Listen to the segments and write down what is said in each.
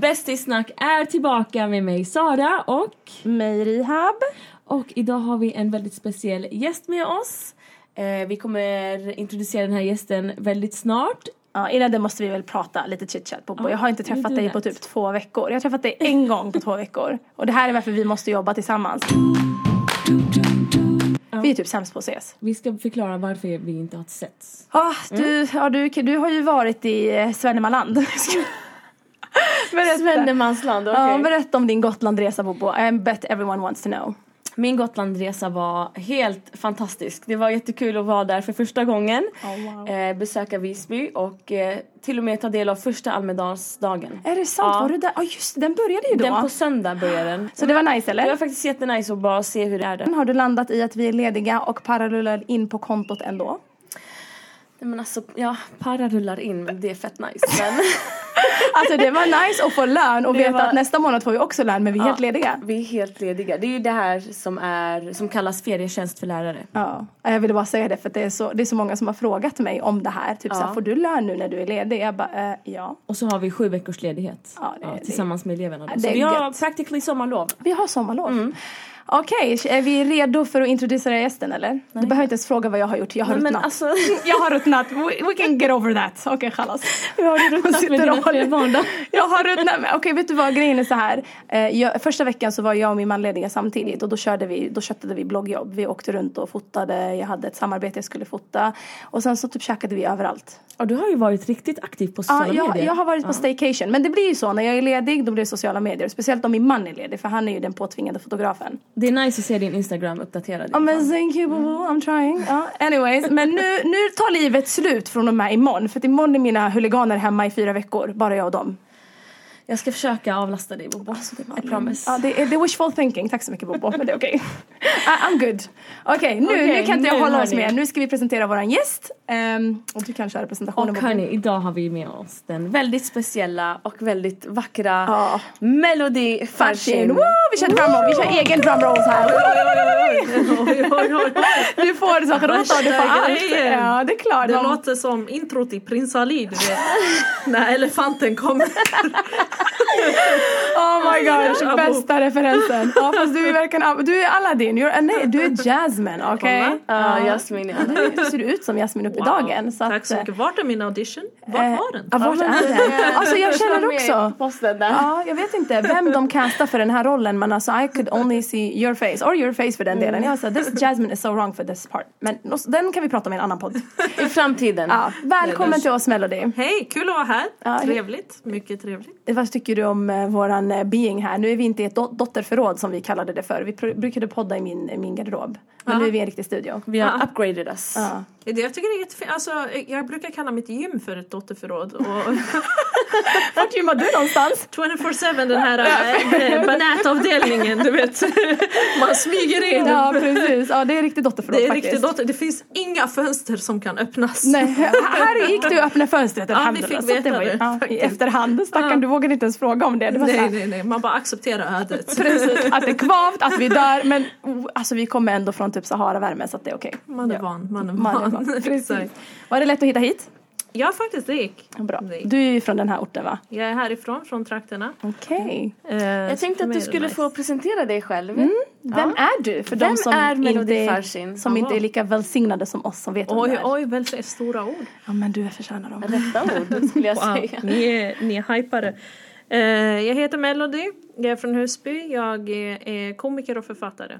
Bästisnack är tillbaka med mig Sara och Mig Rihab. och idag har vi en väldigt speciell gäst med oss. Eh, vi kommer introducera den här gästen väldigt snart. Ja, innan det måste vi väl prata lite chitchat Bobo. Ja, jag har inte träffat dig på typ två veckor. Jag har träffat dig en gång på två veckor. Och det här är varför vi måste jobba tillsammans. Vi är typ sämst på att ses. Vi ska förklara varför vi inte har setts. Ah, du, ja, du, du har ju varit i eh, Svennemaland. berätta. Svennemansland, okej. Ja, berätta om din Gotlandresa Bobo. I bet everyone wants to know. Min Gotlandresa var helt fantastisk. Det var jättekul att vara där för första gången. Oh, wow. eh, besöka Visby och eh, till och med ta del av första Almedalsdagen. Är det sant? Ja. Var du där? Ja just det, den började ju då. Den på söndag började den. Så det var nice Det var eller? faktiskt jättenice att bara se hur det är där. Har du landat i att vi är lediga och parallellar in på kontot ändå? Nej, Men alltså, ja, para rullar in, men det är fett nice. Men Alltså det var nice att få lön och Det veta var- att nästa månad får vi också lön men vi är helt lediga. vi är helt lediga. Det är ju det här som, är, som kallas ferietjänst för lärare. Ja, jag ville bara säga det för att det är så, det är så många som har frågat mig om det här. Typ Ja. såhär, får du lön nu när du är ledig? Jag bara, eh, ja. Och så har vi sju veckors ledighet Ja, det- det- tillsammans med eleverna. Då. det Så är vi har gött. practically sommarlov. Vi har sommarlov. Mm. Okej, är vi redo för att introducera gästen eller? Du behöver inte ens fråga vad jag har gjort, jag har Nej, ruttnat. alltså, Jag har ruttnat, we, we can get over that. Okej, chalas. hur har ruttnat med dina tre barn då? Jag har ruttnat med. Okej, vet du vad? Grejen är så här. Eh, jag, första veckan så var jag och min man lediga samtidigt och då körde vi, då köttade vi bloggjobb. Vi åkte runt och fotade. Jag hade ett samarbete jag skulle fota. Och sen så typ käkade vi överallt. Och du har ju varit riktigt aktiv på Ja, sociala jag, medier. jag har varit på staycation. Men det blir ju så. När jag är ledig då blir det sociala medier. Speciellt om min man är ledig. För han är ju den påtvingade fotografen. Det är nice att se din Instagram uppdaterad. Ja men thank you Bobo, I'm trying. Ja, anyways, men nu, nu tar livet slut från och med imorgon. För att imorgon är mina huliganer hemma i fyra veckor. Bara jag och dem. Jag ska försöka avlasta dig Bobo. I promise. Ja, det är, det är wishful thinking. Tack så mycket Bobo, men det är okej. I- I'm good. Okej, nu, Okej, nu kan inte jag hålla oss mer. Nu ska vi presentera våran gäst. Ehm, och du kan köra presentationen Och hörni, idag har vi med oss den väldigt speciella och väldigt vackra Ja. Melody. Woo! Vi kör drumroll, vi kör egen drumrolls här. Du får så rösta och du får allt. Ja, det är klart. Det Man- låter som intro till Prins Ali, du vet. När elefanten kommer. Oh my gosh, bästa referensen. Ja, fast du är verkligen, du är Aladdin, you're, nej, du är Jasmine, okej? Kolla. Ja, Jasmin ja. Du ser ut som Jasmine dagen. Så Tack så mycket. Vart är min audition? Vart eh, var den? Ja, vart är den? Alltså jag känner också. Posten där. Ja, jag vet inte vem de castar för den här rollen men alltså I could only see your face, or your face för den delen. Jag sa this Jasmine is so wrong for this part. Men den kan vi prata om i en annan podd. I framtiden. Ja, välkommen till oss Melody. Hej, kul att vara här. Ja, Trevligt, mycket trevligt. Vad tycker du om eh, våran eh, being här? Nu är vi inte i ett dot- dotterförråd som vi kallade det för. Vi brukade podda i min, min garderob. Men Ja. nu är vi i en riktig studio. Vi har Ja. upgraded us. Ja. Jag tycker det är jättefint. Alltså, jag brukar kalla mitt gym för ett dotterförråd. Och Vart gymmar du någonstans? 24-7 den här äh, banätavdelningen, du vet. Man smyger in. Ja precis, ja det är riktigt dotterförråd Det är faktiskt. riktigt dotter. Det finns inga fönster som kan öppnas. Nej, här gick du och öppnade fönstret Ja, vi fick att det veta var det, ja, I efterhand, stackarn Ja. du vågade inte ens fråga om det. det Nej, nej, nej. Man bara accepterar ödet. Precis, att det är kvavt, att vi dör men oh, alltså vi kommer ändå från typ Sahara-värme så att det är okej. Man är Ja. van. Man är Man är van. van. Var det lätt att hitta hit? Ja, faktiskt det gick. Bra. Det gick. Du är ju från den här orten va? Jag är härifrån, från trakterna. Okej. Eh, Jag tänkte att du skulle få presentera dig själv. Vem är du? För Vem de som, är inte, som inte är lika välsignade som oss som vet vem du Oj, är. oj, väldigt stora ord. Ja men du förtjänar dem. Rätta ord skulle jag Wow, säga. ni är, ni är hypade. Eh, jag heter Melody, jag är från Husby, jag är, är komiker och författare.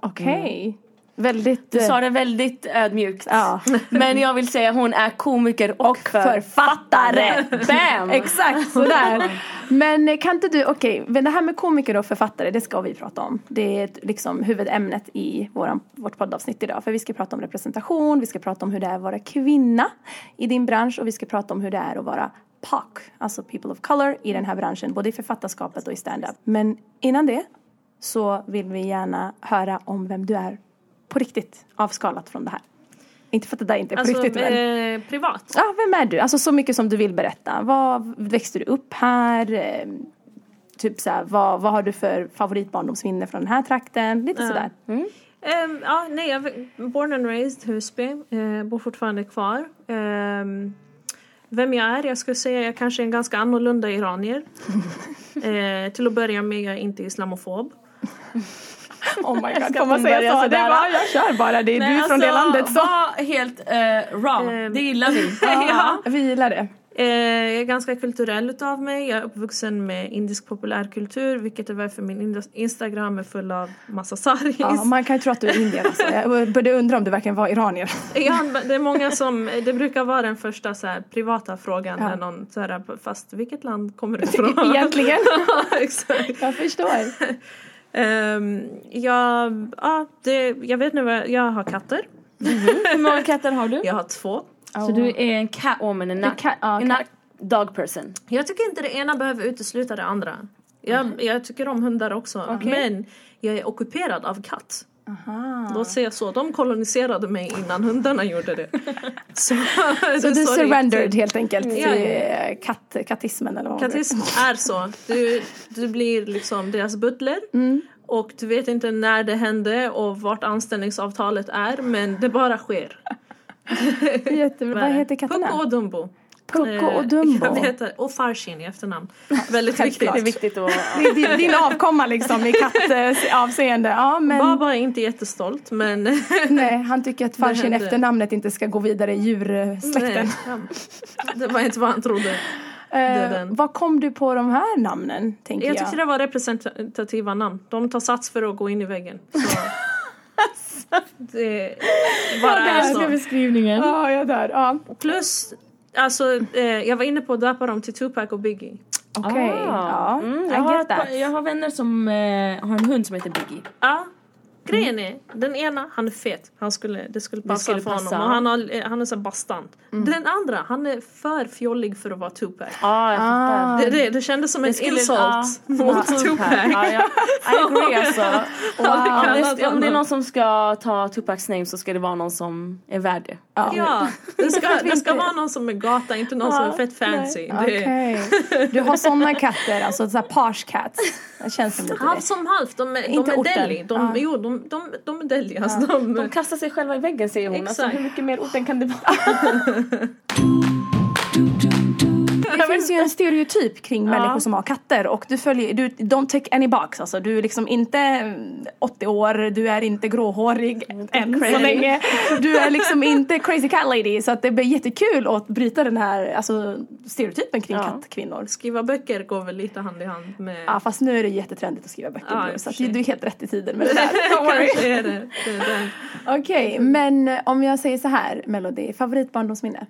Okej. Väldigt... Du eh, sa det väldigt ödmjukt. Ja. Men jag vill säga hon är komiker och, författare. Bam! Exakt sådär. Men eh, kan inte du, okej, men det här med komiker och författare, det ska vi prata om. Det är liksom huvudämnet i våran, vårt poddavsnitt idag. För vi ska prata om representation, vi ska prata om hur det är att vara kvinna i din bransch och vi ska prata om hur det är att vara POC, alltså people of color, i den här branschen. Både i författarskapet och i stand-up. Men innan det så vill vi gärna höra om vem du är på riktigt, avskalat från det här. Inte för att det där inte är på Alltså riktigt men... eh, privat. Ja, vem är du? Alltså så mycket som du vill berätta. Vad växte du upp här? Eh, Typ så här, vad, vad har du för favoritbarndomsminne från den här trakten? Lite sådär. Eh, Ehm, ja, nej, jag born and raised Husby. Uh, bor fortfarande kvar. Ehm, vem jag är? Jag skulle säga jag kanske är en ganska annorlunda iranier. Eh, till att börja med, jag är inte islamofob. Oh my god, får man säga så? Det sådär. var, jag kör bara, det är Nej, du från det alltså, landet så. Var helt eh, raw, Ehm. det gillar vi. Ja, vi gillar det. Eh, jag är ganska kulturell utav mig. Jag är uppvuxen med indisk populärkultur vilket är varför min Instagram är full av massa saris. Ja, man kan ju tro att du är indier alltså. Jag började undra om du verkligen var iranier. Ja, det är många som, det brukar vara den första så här, privata frågan Ja. när någon så här, fast vilket land kommer du ifrån? Egentligen. Ja, Exakt. Jag förstår. Um, jag, ja, det, jag vet nu vad, jag har katter. Hur många katter har du? Jag har två. Så du är en catwoman you're not dog person. Jag tycker inte det ena behöver utesluta det andra. Jag, jag tycker om hundar också. Men jag är ockuperad av katt. Aha. Låt säga så. De koloniserade mig innan hundarna gjorde det. Så, Så du surrendered helt enkelt till ja. eh, katt, kattismen eller vad Kattism är så. Du, du blir liksom deras butler. Mm. Och du vet inte när det hände och vart anställningsavtalet är. Men det bara sker. Jättebra. Vad heter katterna? Pucko och Dumbo. Pucko och Eh, Dumbo. Jag vet det. Och Farshin i efternamn. Väldigt viktigt. Det är viktigt att... Det är din, din avkomma liksom i kattavseende. Ja, men Baba är inte jättestolt men... nej, han tycker att Farsin hände. efternamnet inte ska gå vidare i djursläkten. Nej, det var inte vad han trodde. Eh, den. vad kom du på de här namnen, tänker Jag jag? tyckte det var representativa namn. De tar sats för att gå in i väggen. Så det bara är Älskar så. beskrivningen. Ja, jag dör. Ja. Plus, alltså, eh, jag var inne på att döpa dem till Tupac och Biggie. Okej, ja. Mm, I jag, har jag har vänner som eh, har en hund som heter Biggie. Ja. Grejen är, den ena, han är fet. Han skulle, det skulle passa skulle för passa. honom. Och han, har, han är så bastant. Den andra, han är för fjollig för att vara Tupac. Ja, jag fattar. Det, det, det kändes som en skulle- insult ja, mot Tupac. Ja, ja. I agree alltså. Wow. Om, det, om det är någon som ska ta Tupacs name så ska det vara någon som är värd det. Ja, det ska, det ska vara någon som är gata, inte någon som är fett fancy. Det, Okej. Du har såna katter, alltså så här cats. Det känns som lite halvt det. som halvt, de de Inte är orten. deli. De. Jo, de, de, de är deli. Alltså, de, De kastar sig själva i väggen säger hon. Alltså, Exakt. hur mycket mer orten kan det vara? Det finns ju en stereotyp kring människor som har katter och du följer, du don't take any box alltså. Du är liksom inte mm, 80 år, du är inte gråhårig än så länge. Du är liksom inte crazy cat lady så att det blir jättekul att bryta den här alltså, stereotypen kring Ja. kattkvinnor. Skriva böcker går väl lite hand i hand med... Ja fast nu är det jättetrendigt att skriva böcker Ja, nu, så att du är helt rätt i tiden med det där. Don't worry. Kanske är det. det, är det. Okej, men om jag säger så här, Melody, favoritbarndomsminne?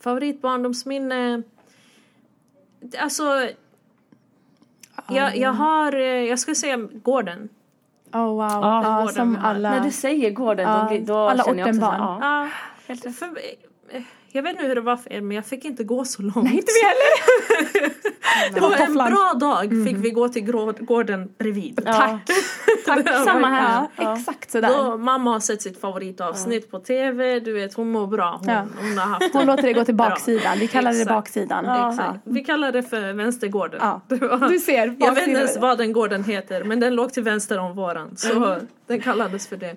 Favoritbarndomsminne? Alltså... Jag, jag har, eh, jag skulle säga gården. Oh wow, ja, gården som alla... När du säger gården Ja, då, då alla känner jag också så ja. Ja, för, jag vet inte hur det var för er men jag fick inte gå så långt. Nej, inte vi heller! det var en bra dag fick vi gå till gården bredvid. Ja. Tack, samma här. Ja, exakt sådär. Då, mamma har sett sitt favoritavsnitt på tv, du vet hon mår bra. Hon, Ja. hon har haft Hon låter det gå till baksidan. Vi kallar det Exakt. baksidan. Exakt. Vi kallar det för vänstergården. Ja. Det var- Du ser, Jag vet inte ens vad den gården heter men den låg till vänster om våran. Så den kallades för det.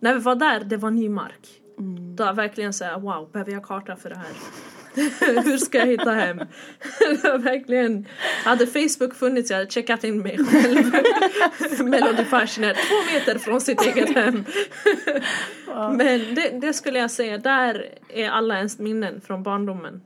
När vi var där, det var ny mark. Då var verkligen såhär, wow, behöver jag karta för det här? Hur ska jag hitta hem? verkligen, hade Facebook funnits jag hade checkat in mig själv. Är två meter från sitt eget hem. Men det, det skulle jag säga, där är alla ens minnen från barndomen.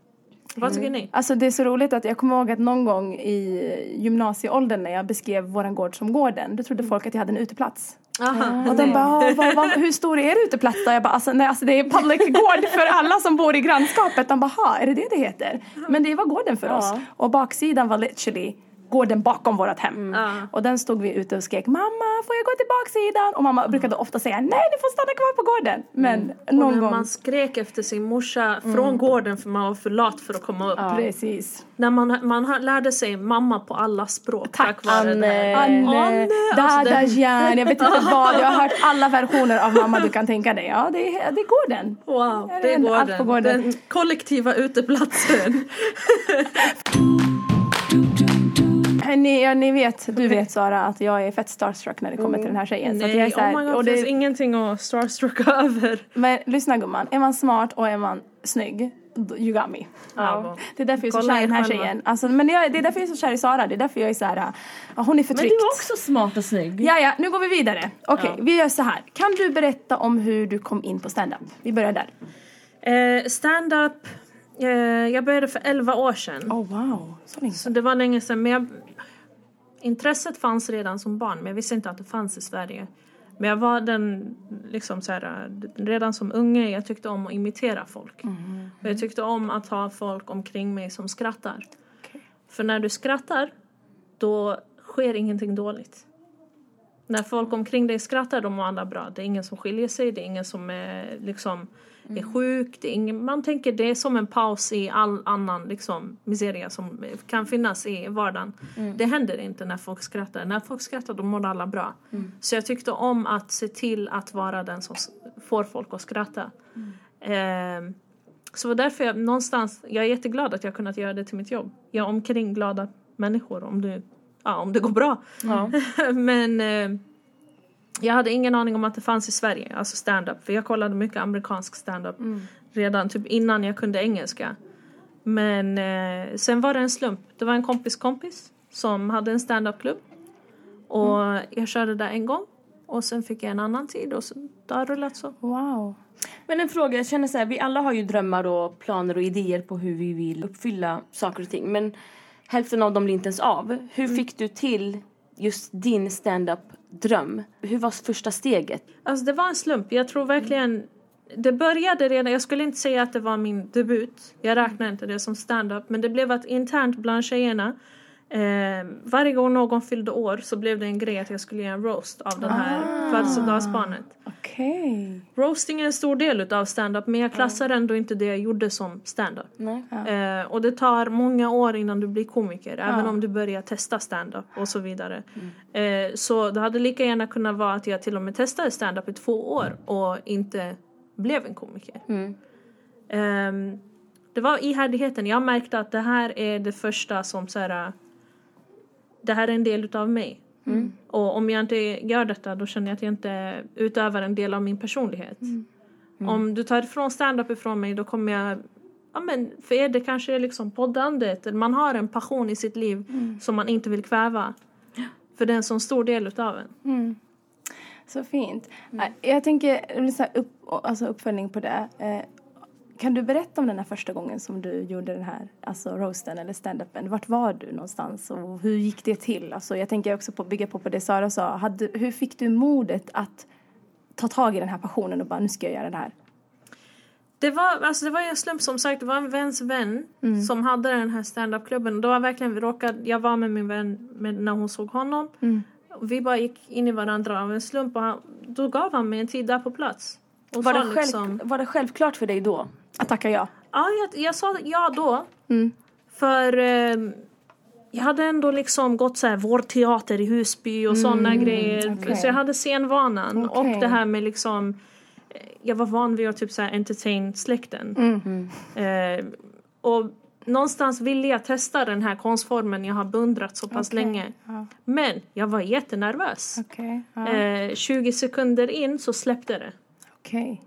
Vad tycker ni? Alltså det är så roligt att jag kommer ihåg att någon gång i gymnasieåldern när jag beskrev våran gård som gården, då trodde folk att jag hade en uteplats. Aha, Och de bara, "Ah, vad, vad, hur stor är uteplats då? Jag bara, alltså, nej, alltså det är public gård för alla som bor i grannskapet. De bara, "Ha, är det det det heter? Men det var gården för oss. Och baksidan var literally gården bakom vårt hem. Ja. Och den stod vi ute och skrek, mamma får jag gå till baksidan? Och mamma brukade ofta säga, nej du får stanna kvar på gården. Men Och någon när gång, man skrek efter sin morsa från gården för man var för lat för att komma upp. precis. När man, man har- lärde sig mamma på alla språk Tack, tack vare det här. Anne. Anne, Anne, alltså det- Dadajan, jag vet inte vad. Jag har hört alla versioner av mamma du kan tänka dig. Ja, det är, det är gården. Wow, Ja, det är det är allt på gården. gården. Den kollektiva uteplatsen. Ni, ja, ni vet, du vet Sara att jag är fett starstruck när det kommer till den här tjejen. Så att jag är Nej, så här, oh my God, och det finns ingenting att starstrucka över. Men lyssna gumman, är man smart och är man snygg, you got me. Ja. Det är därför jag är så kär i den här själva. tjejen. Alltså, men jag, det är därför jag är så kär i Sara, det är därför jag är så här, ja, hon är Men förtryckt. du är också smart och snygg. Ja, ja, nu går vi vidare. Okej, Ja. vi gör så här. Kan du berätta om hur du kom in på stand-up? Vi börjar där. Eh, Stand-up, jag började för 11 år sedan. Oh wow, så länge Så det var länge sedan. Men jag, intresset fanns redan som barn men jag visste inte att det fanns i Sverige. Men jag var den, liksom så här, redan som unge, jag tyckte om att imitera folk. Och jag tyckte om att ha folk omkring mig som skrattar. Okej. För när du skrattar, då sker ingenting dåligt. När folk omkring dig skrattar, då mår alla bra. Det är ingen som skiljer sig, det är ingen som är, liksom, är sjuk. Det är ingen, man tänker det är som en paus i all annan liksom, miseria som kan finnas i vardagen. Det händer inte när folk skrattar. När folk skrattar, då mår alla bra. Så jag tyckte om att se till att vara den som får folk att skratta. Ehm, så det var därför jag någonstans, jag är jätteglad att jag kunnat göra det till mitt jobb. Jag är omkring glada människor om det, ja, om det går bra. Ja. Men eh, jag hade ingen aning om att det fanns i Sverige, alltså stand-up. För jag kollade mycket amerikansk stand-up redan typ innan jag kunde engelska. Men eh, sen var det en slump. Det var en kompis kompis som hade en stand-up-klubb. Och jag körde där en gång. Och sen fick jag en annan tid och så, det har rullat så. Wow. Men en fråga, jag känner så här, vi alla har ju drömmar och planer och idéer på hur vi vill uppfylla saker och ting. Men hälften av dem blir inte ens av. Hur fick du till just din stand-up dröm? Hur var första steget? Alltså det var en slump. Jag tror verkligen... Det började redan, jag skulle inte säga att det var min debut. Jag räknar inte det som stand-up. Men det blev att internt bland tjejerna. Eh, varje gång någon fyllde år så blev det en grej att jag skulle göra en roast av det här Ah. födelsedagsbarnet. Okej. Roasting är en stor del av stand-up men jag klassar ändå inte det jag gjorde som stand-up. Nej. Eh, och det tar många år innan du blir komiker, även Ja. om du börjar testa stand-up och så vidare. Eh, så det hade lika gärna kunnat vara att jag till och med testade stand-up i två år och inte blev en komiker. Mm. Ehm, det var ihärdigheten. Jag märkte att det här är det första som så här, det här är en del utav mig. Och om jag inte gör detta då känner jag att jag inte utövar en del av min personlighet. Om du tar ifrån stand-up ifrån mig då kommer jag Ja, men för er det kanske är liksom poddandet. Man har en passion i sitt liv som man inte vill kväva. För det är en sån stor del utav en. Så fint. Äh, Jag tänker så upp, alltså uppföljning på det. Kan du berätta om den här första gången som du gjorde den här alltså roasten eller stand-upen? Vart var du någonstans och hur gick det till? Alltså jag tänker också på bygga på, på det Sara sa. Hade, hur fick du modet att ta tag i den här passionen och bara nu ska jag göra det här? Det var, alltså det var en slump som sagt, det var en väns vän som hade den här stand-up-klubben. Det var verkligen, vi råkade, jag var med min vän med, när hon såg honom. Och vi bara gick in i varandra av en slump och han, då gav han mig en tid där på plats. Och Var det, själv, liksom, var det självklart för dig då? Att tacka ja. ja, jag, jag sa ja då. För eh, jag hade ändå liksom gått så här vår teater i Husby och sådana grejer. okej. Så jag hade scenvanan Okej. och det här med liksom eh, jag var van vid att typ så här entertain släkten. Eh, och någonstans ville jag testa den här konstformen jag har beundrat så pass Okej, länge. ja. Men jag var jättenervös. Okej. Ja. Eh, 20 sekunder in så släppte det. Okej.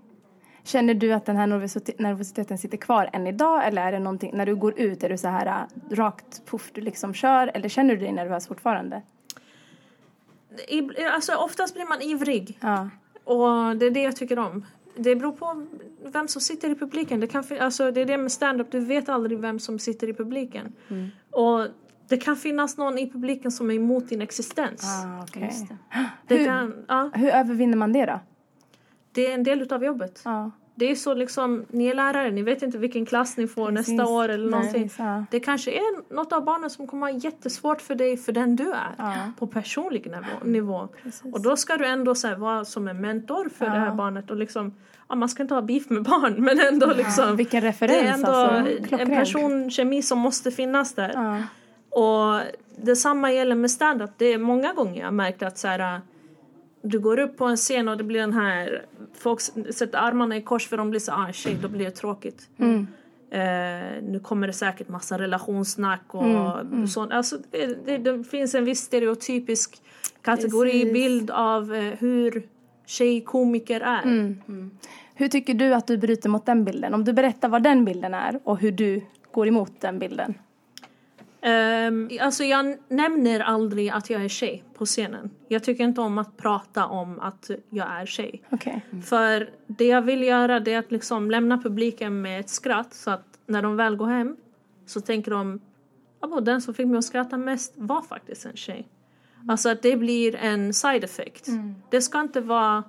Känner du att den här nervosite- nervositeten sitter kvar än idag eller är det någonting, när du går ut, är du så här äh, rakt puff du liksom kör eller känner du dig nervös fortfarande? I, alltså, oftast blir man ivrig. Ja. Och det är det jag tycker om. Det beror på vem som sitter i publiken. Det, kan, alltså, det är det med stand-up, du vet aldrig vem som sitter i publiken. Och det kan finnas någon i publiken som är emot din existens. Ah, okej. Det, Hur- kan, ja, Hur övervinner man det då? Det är en del utav jobbet. Ja. Det är så liksom, ni är lärare, ni vet inte vilken klass ni får Precis. nästa år eller Nej, någonting. ja. Det kanske är något av barnen som kommer ha jättesvårt för dig för den du är. Ja. På personlig nivå. nivå. Och då ska du ändå så här, vara som en mentor för Ja. det här barnet. Och liksom, ja, man ska inte ha beef med barn men ändå liksom. Vilken det referens är ändå alltså. en personkemi som måste finnas där. Ja. Och detsamma gäller med stand-up. Det är många gånger jag märkt att så här, du går upp på en scen och det blir den här, folk sätter armarna i kors för de blir så ah shit, då blir det tråkigt. Mm. Eh, nu kommer det säkert massa relationssnack och sånt. Alltså, det, det, det finns en viss stereotypisk kategoribild av eh, hur tjejkomiker är. Hur tycker du att du bryter mot den bilden? Om du berättar vad den bilden är och hur du går emot den bilden. Um, alltså jag nämner aldrig att jag är tjej på scenen. Jag tycker inte om att prata om att jag är tjej. Okej. För det jag vill göra är att liksom lämna publiken med ett skratt så att när de väl går hem så tänker de att den som fick mig att skratta mest var faktiskt en tjej. Alltså att det blir en side effect. Det ska inte vara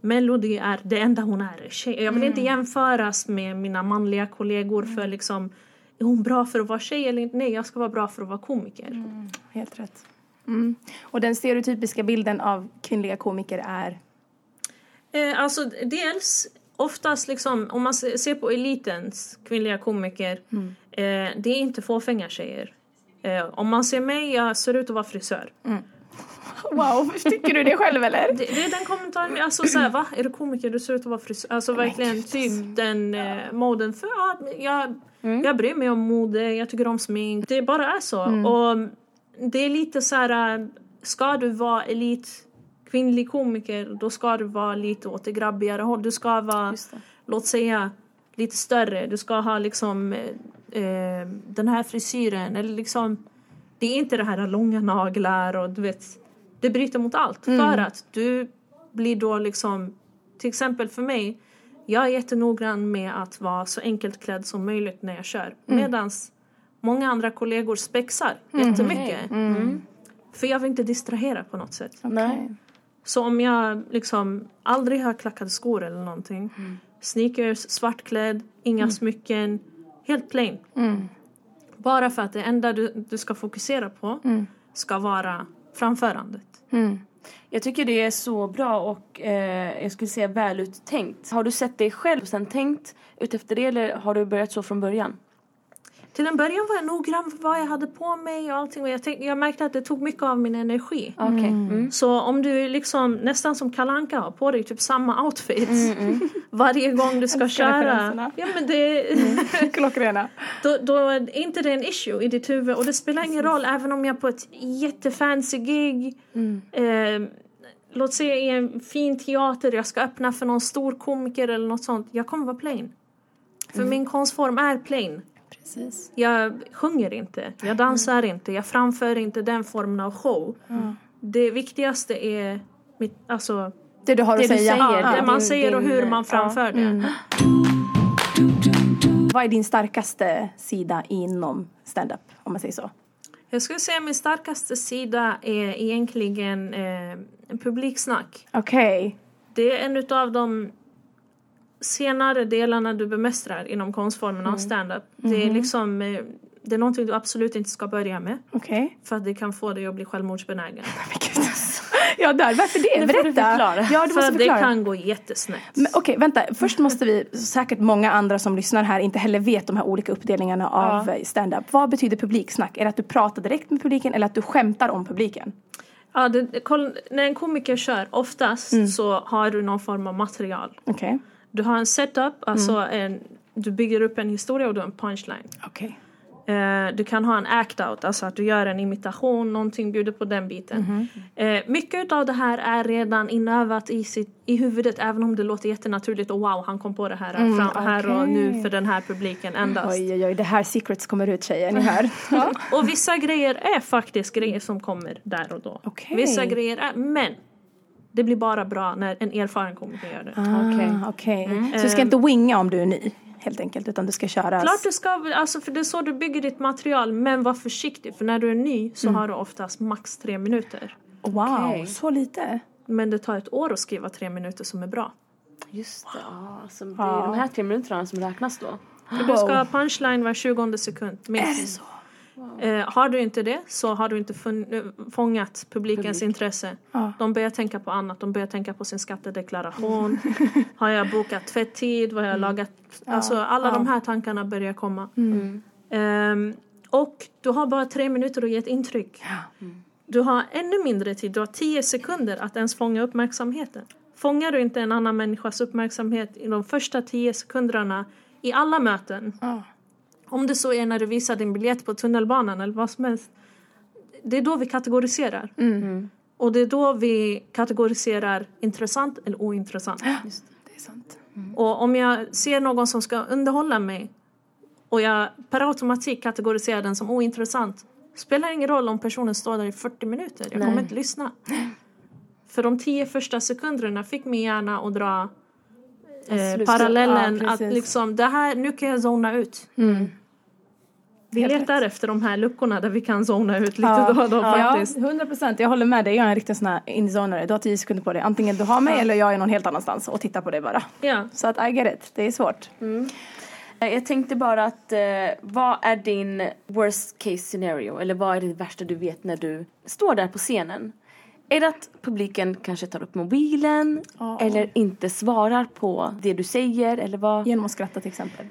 Melody är det enda hon är, tjej. Jag vill inte jämföras med mina manliga kollegor för liksom är hon bra för att vara tjej eller inte? Nej, jag ska vara bra för att vara komiker. Helt rätt. Mm. Och den stereotypiska bilden av kvinnliga komiker är? Eh, alltså dels oftast liksom om man se- ser på elitens kvinnliga komiker. Eh, det är inte fåfänga tjejer. Eh, om man ser mig, jag ser ut att vara frisör. Wow, tycker du det själv eller? Det, det är den kommentaren, alltså såhär va? Är du komiker? Du ser ut att vara frisör. Alltså verkligen typ den eh, moden. För ja, jag, jag bryr mig om mode, jag tycker om smink. Det bara är så. Och det är lite så här, eh, ska du vara elit kvinnlig komiker då ska du vara lite åt det grabbigare håll. Du ska vara, låt säga, lite större. Du ska ha liksom eh, eh, den här frisyren eller liksom det är inte det här långa naglar och du vet det bryter mot allt för att du blir då liksom till exempel för mig jag är jättenoggrann med att vara så enkelt klädd som möjligt när jag kör. Medans många andra kollegor spexar jättemycket. För jag vill inte distrahera på något sätt. Nej. så om jag liksom aldrig har klackade skor eller någonting. Sneakers, svartklädd, inga smycken. Helt plain. Bara för att det enda du, du ska fokusera på ska vara framförandet. Jag tycker det är så bra och eh, jag skulle säga väluttänkt. Har du sett dig själv och sen tänkt utefter det eller har du börjat så från början? Till en början var jag noggrann för vad jag hade på mig och allting. Och jag, tänk, jag märkte att det tog mycket av min energi. Okej. Mm. Så om du liksom nästan som Kalanka har på dig typ samma outfit varje gång du ska köra. Ja men det, Klockrena. då, då är inte det en issue i ditt huvud. Och det spelar ingen roll även om jag är på ett jättefancy gig. Eh, låt säga i en fin teater, jag ska öppna för någon stor komiker eller något sånt. Jag kommer vara plain. För min konstform är plain. Precis. Jag sjunger inte, jag dansar inte, jag framför inte den formen av show. Det viktigaste är mitt, alltså, Det du har Det att du säga. säger, ja, det din- man säger och din- hur man framför det. Vad är din starkaste sida inom stand-up? Om man säger så. Jag skulle säga min starkaste sida är egentligen eh, publiksnack. Okej. Det är en av de senare delarna du bemästrar inom konstformen av stand-up. Det är liksom eh, det är någonting du absolut inte ska börja med. Okej. För att det kan få dig att bli självmordsbenägen. Men alltså. Ja, där. Varför det? Nu får Berätta. du förklara. Ja, du För måste att det förklara. kan gå jättesnätt. Men Okej, vänta. Först måste vi, säkert många andra som lyssnar här inte heller vet de här olika uppdelningarna av eh, stand-up. Vad betyder publiksnack? Är det att du pratar direkt med publiken eller att du skämtar om publiken? Ja, det, det- när en komiker kör, oftast så har du någon form av material. Okej. Du har en setup, alltså en, du bygger upp en historia och du har en punchline. Okej. Eh, du kan ha en act-out, alltså att du gör en imitation, någonting, bjuder på den biten. Eh, mycket av det här är redan inövat i, sitt, i huvudet även om det låter jättenaturligt och wow, han kom på det här, fram, här och nu för den här publiken endast. Oj, oj, oj. Det här secrets kommer ut tjejer, ni hör. Och vissa grejer är faktiskt grejer som kommer där och då. Okej. Vissa grejer är, men det blir bara bra när en erfaren komiker gör det. Okej. Okej. Okej. Så du ska inte winga om du är ny, helt enkelt, utan du ska köra... Klart du ska, alltså för det är så du bygger ditt material, men var försiktig för när du är ny så har du oftast max tre minuter. Wow, Okej. så lite? Men det tar ett år att skriva tre minuter som är bra. Just det. Ja, alltså, det är de här tre minuterna som räknas då. För du ska ha punchline var 20 sekund. Minst. Är det så? Eh, har du inte det så har du inte eh, fångat publikens intresse. Ja. De börjar tänka på annat. De börjar tänka på sin skattedeklaration. har jag bokat tvättid? Vad har jag lagat? Alltså alla de här tankarna börjar komma. Ehm, och du har bara tre minuter att ge ett intryck. Du har ännu mindre tid. Du har tio sekunder att ens fånga uppmärksamheten. Fångar du inte en annan människas uppmärksamhet i de första tio sekunderna i alla möten. Ja. Om det så är när du visar din biljett på tunnelbanan eller vad som helst. Det är då vi kategoriserar. Mm. Och det är då vi kategoriserar intressant eller ointressant. Det är sant. Och om jag ser någon som ska underhålla mig och jag per automatik kategoriserar den som ointressant spelar ingen roll om personen står där i 40 minuter. Jag kommer inte lyssna. För de tio första sekunderna fick min hjärna att dra eh, parallellen Ja, att liksom, det här, nu kan jag zona ut. Vi letar efter de här luckorna där vi kan zona ut lite då och då ja, faktiskt. 100 procent. Jag håller med dig. Jag är en riktig sån här inzonare. Du har tio sekunder på dig. Antingen du har mig eller jag är någon helt annanstans och tittar på dig bara. Ja. Så att I get it. Det är svårt. Eh, Jag tänkte bara att eh, vad är din worst case scenario? Eller vad är det värsta du vet när du står där på scenen? Är det att publiken kanske tar upp mobilen Ja. eller inte svarar på det du säger? Eller vad? Genom att skratta till exempel.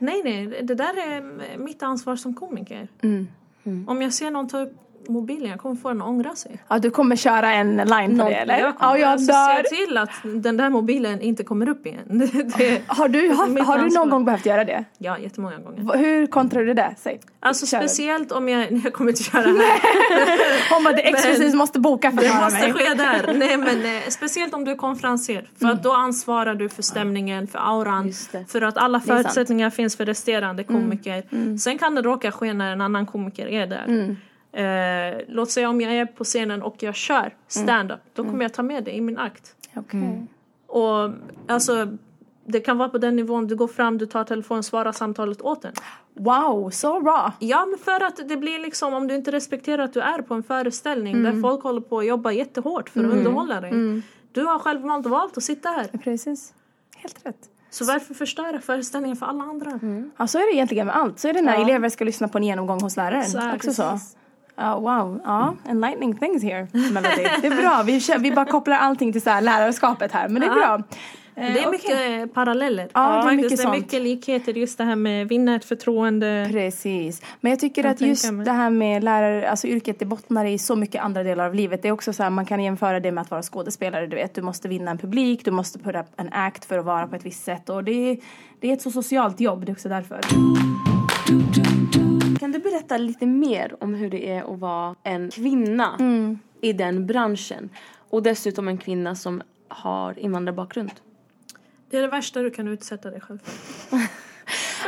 Nej, nej, det där är mitt ansvar som komiker. Mm. Om jag ser någon ta upp mobilen, jag kommer få den att ångra sig. Ja, du kommer köra en line på det eller? Jag kommer Ja, jag alltså dör. se till att den där mobilen inte kommer upp igen. Det, Har du, har, har du någon gång behövt göra det? ja, jättemånga gånger. Hur kontrar du det? Säg. Alltså Kör. speciellt om jag, jag kommer inte köra här. Hon bara, det exklusivt måste boka för att Det måste mig. ske där. Nej men eh, speciellt om du är konferenser. För att då ansvarar du för stämningen, för auran. För att alla förutsättningar finns för resterande komiker. Sen kan det råka ske när en annan komiker är där. Eh, låt säga om jag är på scenen och jag kör stand-up. Då kommer jag ta med det i min akt. Okej. Och alltså det kan vara på den nivån du går fram, du tar telefonen, svarar samtalet åt den. Wow, så bra. Ja, men för att det blir liksom om du inte respekterar att du är på en föreställning där folk håller på att jobba jättehårt för att underhålla dig. Du har självmant valt att sitta här. Precis. Helt rätt. Så varför förstöra föreställningen för alla andra? Ja, så är det egentligen med allt. Så är det när elever ska lyssna på en genomgång hos läraren. Exakt, Också så. Ja, wow. Ja, enlightening things here, Melody. Det är bra. Vi, kör, vi bara kopplar allting till så här lärarskapet här. Men det är bra. Eh, Det är okej. mycket paralleller. Ja, det är mycket det är mycket likheter. Just det här med vinna ett förtroende. Precis. Men jag tycker Jag att just det här med lärare, alltså yrket, det bottnar i så mycket andra delar av livet. Det är också så här, man kan jämföra det med att vara skådespelare, du vet. Du måste vinna en publik, du måste put up en act för att vara på ett visst sätt. Och det är, det är ett så socialt jobb, det är också därför. Kan du berätta lite mer om hur det är att vara en kvinna i den branschen? Och dessutom en kvinna som har invandrarbakgrund. Det är det värsta du kan utsätta dig själv för.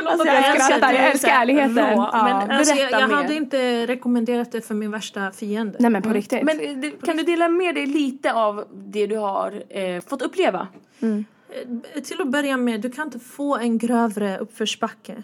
Alltså, jag älskar du jag är älskar så här ärligheten. rå, Ja. men- Alltså, jag jag hade inte rekommenderat det för min värsta fiende. Nej men på riktigt. Men eh, det- kan du dela med dig lite av det du har eh, fått uppleva? Eh, Till att börja med, du kan inte få en grövre uppförsbacke.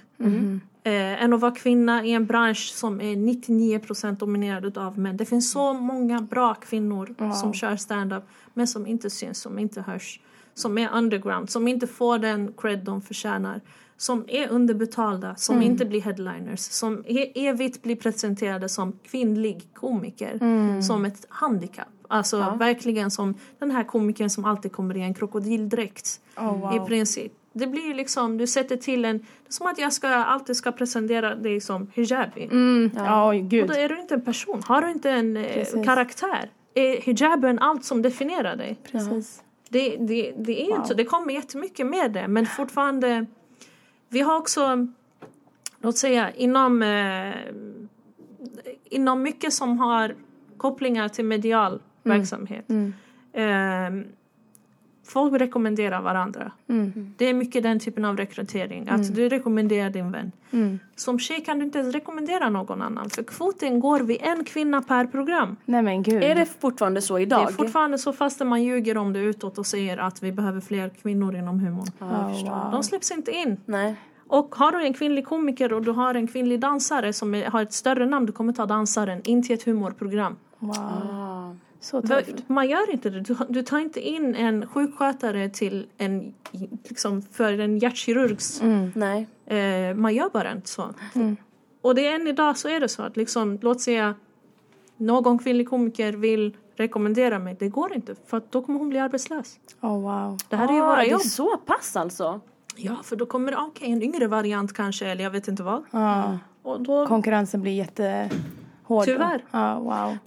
Eh, än att vara kvinna i en bransch som är 99% dominerad av män. Det finns så många bra kvinnor som kör stand-up men som inte syns, som inte hörs. Som är underground, som inte får den cred de förtjänar. Som är underbetalda, som inte blir headliners. Som e- evigt blir presenterade som kvinnlig komiker. Som ett handikapp. Alltså verkligen som den här komikern som alltid kommer i en krokodildräkt. Oh, wow. I princip. Det blir ju liksom, du sätter till en... Det är som att jag ska, alltid ska presentera dig som hijabi. Mm, ja, Och gud. då är du inte en person. Har du inte en eh, Precis. karaktär? Är hijaben allt som definierar dig? Precis. Det, det, det är Wow. inte så. Det kommer jättemycket med det. Men fortfarande... Vi har också, låt säga, inom, eh, inom mycket som har kopplingar till medial verksamhet. Eh, folk rekommenderar varandra. Det är mycket den typen av rekrytering. Att du rekommenderar din vän. Som tjej kan du inte ens rekommendera någon annan. För kvoten går vid en kvinna per program. Nej men gud. Är det fortfarande så Det idag? är fortfarande så fast man ljuger om det utåt och säger att vi behöver fler kvinnor inom humorn. oh, wow. De släpps inte in. Nej. Och har du en kvinnlig komiker och du har en kvinnlig dansare som har ett större namn, du kommer ta dansaren in till ett humorprogram. wow. Ah. Så tufft. Man gör inte det. Du, du tar inte in en sjukskötare till en, liksom, för en hjärtkirurgs... Nej. Eh, man gör bara inte så. Och det är än idag så är det så att liksom, låt säga någon kvinnlig komiker vill rekommendera mig. Det går inte för då kommer hon bli arbetslös. Oh, wow. Det här är ju Ah, våra det är jobb. så pass alltså? Ja, för då kommer det okej, en yngre variant kanske eller jag vet inte vad. Ja. Och då, Konkurrensen blir jättehård. Tyvärr. Ja, wow.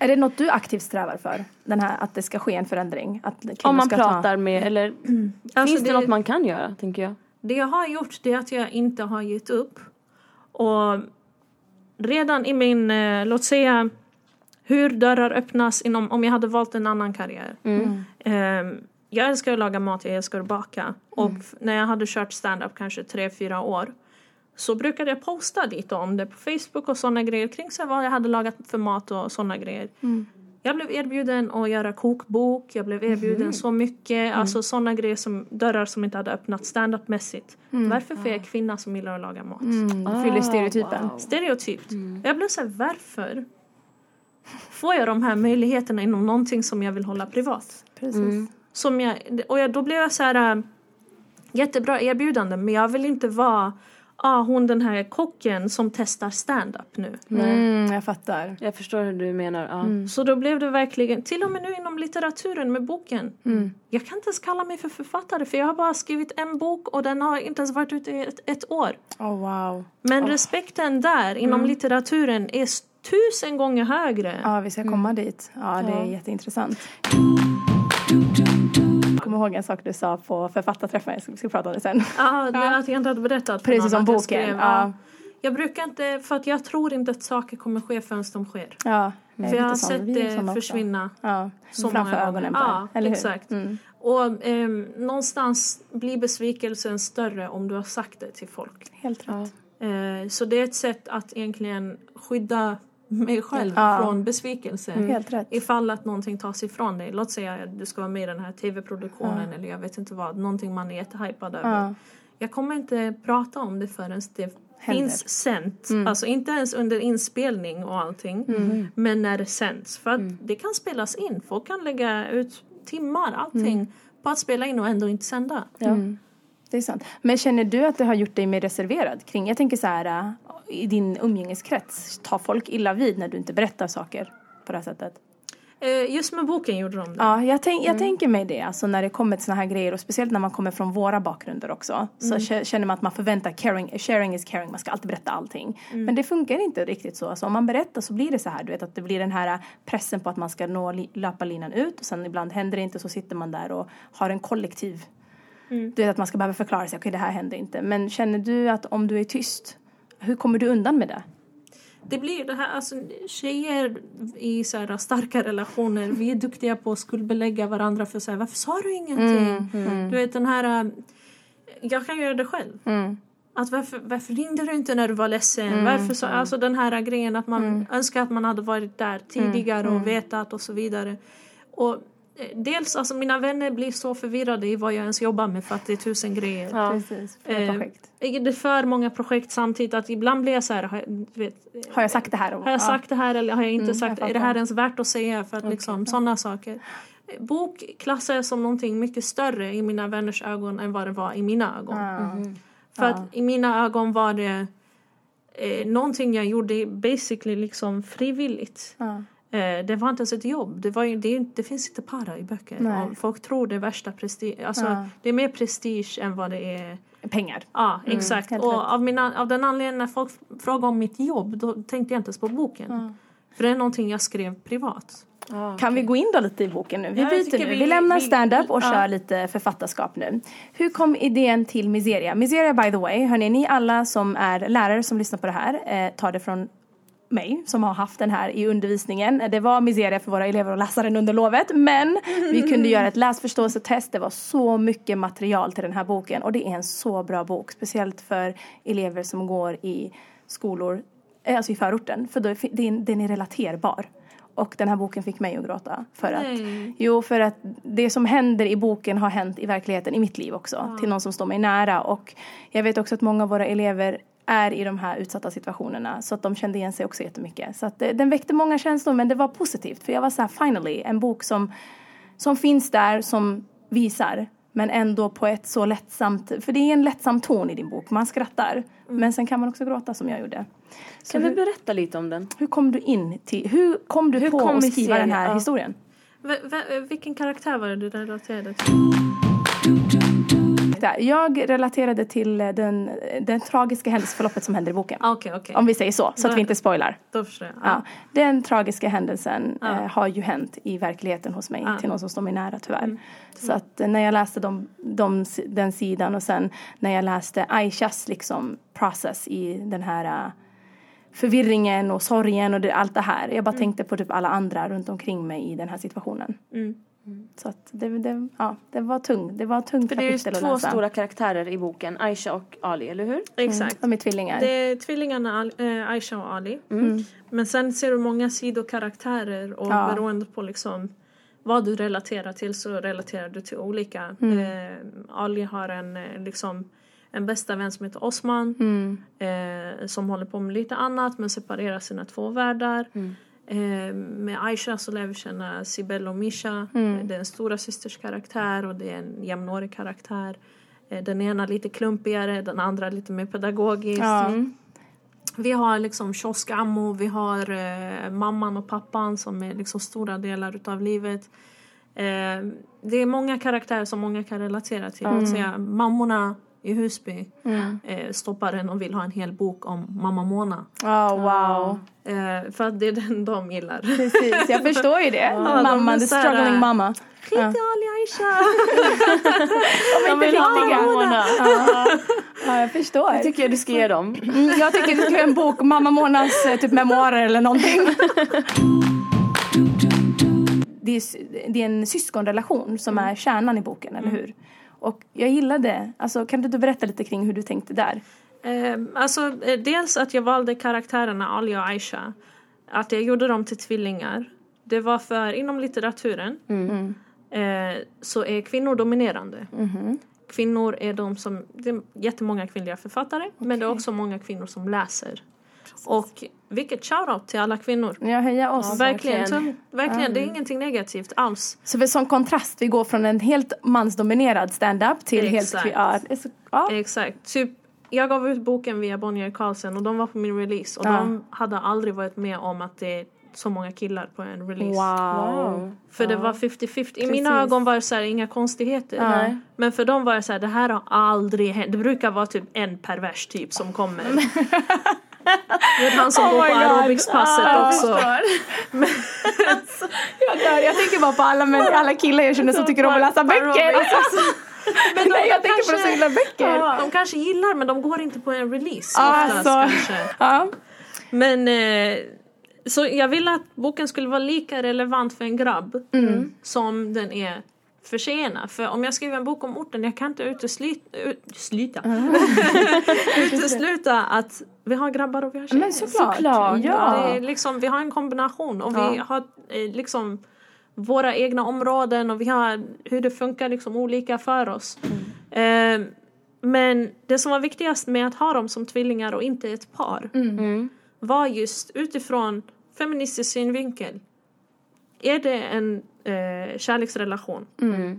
Är det något du aktivt strävar för? Den här, att det ska ske en förändring? Att Om man pratar med, eller Alltså, finns det, det- något man kan göra, tänker jag? Det jag har gjort det är att jag inte har gett upp. Och redan i min, eh, låt säga, hur dörrar öppnas inom, om jag hade valt en annan karriär. Eh, jag älskar att laga mat, jag älskar att baka. Och f- när jag hade kört stand-up kanske tre, fyra år så brukade jag posta lite om det på Facebook och sådana grejer kring så här vad jag hade lagat för mat och sådana grejer. Jag blev erbjuden att göra kokbok, jag blev erbjuden så mycket, alltså sådana grejer som dörrar som inte hade öppnat stand-up-mässigt. Varför för jag kvinna som gillar att laga mat? Mm, fyller stereotypen. wow. Stereotypt. Jag blev såhär, varför får jag de här möjligheterna inom någonting som jag vill hålla privat? Precis. Som jag, och jag, då blev jag så här äh, jättebra erbjudande men jag vill inte vara ah, hon den här kocken som testar stand-up nu. Mm, jag fattar. Jag förstår hur du menar. Ja. Så då blev det verkligen, till och med nu inom litteraturen med boken. Jag kan inte ens kalla mig för författare för jag har bara skrivit en bok och den har inte ens varit ute i ett, ett år. Oh, wow. Men respekten där inom litteraturen är tusen gånger högre. Ja, vi ska komma dit. Ja, det är jätteintressant. Jag kommer ihåg en sak du sa på författarträffen. Vi ska prata om det sen. Ja, att jag inte hade berättat för Precis någon som att jag boken, skrev. ja. Jag brukar inte, för att jag tror inte att saker kommer ske förrän de sker. Ja, För jag har sett Vi är det försvinna. Ja, så framför många ögonen på Ja, eller hur? exakt. Mm. Och ehm, någonstans blir besvikelsen större om du har sagt det till folk. Helt rätt. Eh, så det är ett sätt att egentligen skydda mig själv Ja. från besvikelse. Helt rätt. Ifall att någonting tas ifrån dig. Låt säga att du ska vara med i den här tv-produktionen eller jag vet inte vad. Någonting man är jättehypad över. Ja. Jag kommer inte prata om det förrän det Händer. finns sänt. Alltså inte ens under inspelning och allting. Men när det sänds. För att det kan spelas in. Folk kan lägga ut timmar, allting. På att spela in och ändå inte sända. Ja. Det är sant. Men känner du att det har gjort dig mer reserverad kring, jag tänker så här, äh, i din umgängeskrets, tar folk illa vid när du inte berättar saker på det här sättet? Eh, just med boken gjorde de det. Ja, jag, tänk, jag tänker mig det, alltså när det kommer till såna här grejer och speciellt när man kommer från våra bakgrunder också. Så kä- känner man att man förväntar caring, sharing is caring, man ska alltid berätta allting. Men det funkar inte riktigt så. Alltså om man berättar så blir det så här, du vet att det blir den här pressen på att man ska nå löpa linan ut och sen ibland händer det inte så sitter man där och har en kollektiv Du vet att man ska behöva förklara sig, okej det här hände inte. Men känner du att om du är tyst, hur kommer du undan med det? Det blir det här, alltså tjejer i så här starka relationer, vi är duktiga på att skuldbelägga varandra för så här, varför sa du ingenting? Du vet den här, äh, jag kan göra det själv. Att varför, varför ringde du inte när du var ledsen? Varför så, alltså den här grejen att man önskar att man hade varit där tidigare och vetat och så vidare. Och dels, alltså mina vänner blir så förvirrade i vad jag ens jobbar med för att det är tusen grejer. Ja. Precis, för Eh, projekt. Det är för många projekt samtidigt att ibland blir jag så här, har jag, vet, Har jag sagt det här? har jag sagt det här eller har jag inte sagt jag Är det här ens värt att säga? För att liksom sådana saker. Bok klassar jag som någonting mycket större i mina vänners ögon än vad det var i mina ögon. För att i mina ögon var det eh, någonting jag gjorde basically liksom frivilligt. Ja. Eh, det var inte ens ett jobb. Det, var ju, det, det finns inte para i böcker. Nej. Folk tror det är värsta prestige. Alltså, Ja. Det är mer prestige än vad det är Pengar. Ja, exakt. helt och av, mina, av den anledningen när folk frågar om mitt jobb då tänkte jag inte ens på boken. För det är någonting jag skrev privat. Ja. Kan vi gå in då lite i boken nu? Vi Ja, byter nu. Vi, vi- lämnar vi- stand-up och ja. kör lite författarskap nu. Hur kom idén till Miseria? Miseria by the way, hörni, ni alla som är lärare som lyssnar på det här, eh, tar det från mig som har haft den här i undervisningen. Det var miseria för våra elever att läsa den under lovet men vi kunde göra ett läsförståelsetest. Det var så mycket material till den här boken och det är en så bra bok. Speciellt för elever som går i skolor, eh, alltså i förorten. För då är, den, den är relaterbar. Och den här boken fick mig att gråta. För att, Nej. jo, för att det som händer i boken har hänt i verkligheten i mitt liv också. Till någon som står mig nära. Och jag vet också att många av våra elever är i de här utsatta situationerna. Så att de kände igen sig också jättemycket. Så att eh, den väckte många känslor men det var positivt. För jag var så här, finally, en bok som, som finns där, som visar. Men ändå på ett så lättsamt, för det är en lättsam ton i din bok. Man skrattar. Men sen kan man också gråta som jag gjorde. Så Kan hur, du berätta lite om den? hur kom du in till, hur kom du Hur på kom att skriva den här Ja. historien? V- vilken karaktär var det du relaterade till? Där. Jag relaterade till eh, den, den tragiska händelseförloppet som händer i boken. Ah, Okej, okej. Om vi säger så, så att Då- vi inte spoilar. Då förstår jag. Ja, den tragiska händelsen Ja. eh, har ju hänt i verkligheten hos mig Ja. till någon som står mig nära tyvärr. Så att eh, när jag läste de, de, den sidan och sen när jag läste Aishas liksom process i den här eh, förvirringen och sorgen och det, allt det här. Jag bara tänkte på typ alla andra runt omkring mig i den här situationen. Mm. Så att det, det, ja, det var tung. Det var tungt För det är två läsa. stora karaktärer i boken, Aisha och Ali, eller hur? Exakt. De är tvillingar. Det är tvillingarna eh, Aisha och Ali. Men sen ser du många sidokaraktärer och Ja. beroende på liksom vad du relaterar till så relaterar du till olika. Eh, Ali har en eh, liksom en bästa vän som heter Osman eh, som håller på med lite annat men separerar sina två världar. Eh, med Aisha så lär vi känna Sibel och Misha. Eh, Det är en stora systers karaktär och det är en jämnårig karaktär. Eh, Den ena lite klumpigare, den andra lite mer pedagogisk. Ja. Vi har liksom kioskammo, vi har eh, mamman och pappan som är liksom stora delar utav livet. Eh, det är många karaktärer som många kan relatera till. Mm. Säga, mammorna i Husby eh, stoppar en och vill ha en hel bok om mamma Mona. Ja, wow. Eh, för att det är den de gillar. Precis, jag förstår ju det. de är Mamma, the struggling mamma. Skit i Ali Aisha! De är inte riktiga. Mona. Ja, jag förstår. Det tycker jag du ska ge dem. Mm, jag tycker du ska göra en bok, Mamma Monas eh, typ memoarer eller någonting. Det är, det är en syskonrelation som är kärnan i boken, eller hur? Och jag gillade, alltså kan du inte berätta lite kring hur du tänkte där? Eh, alltså, eh, dels att jag valde karaktärerna Ali och Aisha. Att jag gjorde dem till tvillingar. Det var för inom litteraturen eh, så är kvinnor dominerande. Kvinnor är de som, det är jättemånga kvinnliga författare men det är också många kvinnor som läser. Och vilket shoutout till alla kvinnor. Jag höjer oss. verkligen, verkligen. Så, verkligen det är ingenting negativt alls. Så för sån kontrast, vi går från en helt mansdominerad stand-up till Exakt. helt... Ja, så, ja. Exakt. Typ, jag gav ut boken via Bonnier Carlsen och de var på min release och Ja. de hade aldrig varit med om att det är så många killar på en release. Wow. För det var 50-50. I mina ögon var det så här, inga konstigheter. Nej. Men för dem var det så här, det här har aldrig hänt. Det brukar vara typ en pervers typ som kommer. Det är han som Oh går på aerobicspasset Ah, jag också. Jag, dör. jag tänker bara på alla, män, alla killar jag känner som tycker om att läsa böcker. Men Nej, jag tänker på de som gillar böcker. De kanske gillar men de går inte på en release Ah, oftast så. kanske. Ja. Men eh, så jag ville att boken skulle vara lika relevant för en grabb Mm. som den är för tjejerna. För om jag skriver en bok om orten, jag kan inte utesluta, utesluta, utesluta att vi har grabbar och vi har tjejer. Men såklart. Såklart. Det Ja. är liksom, vi har en kombination och vi Ja. har eh, liksom våra egna områden och vi har hur det funkar liksom olika för oss. Eh, men det som var viktigast med att ha dem som tvillingar och inte ett par var just utifrån feministisk synvinkel. Är det en eh, kärleksrelation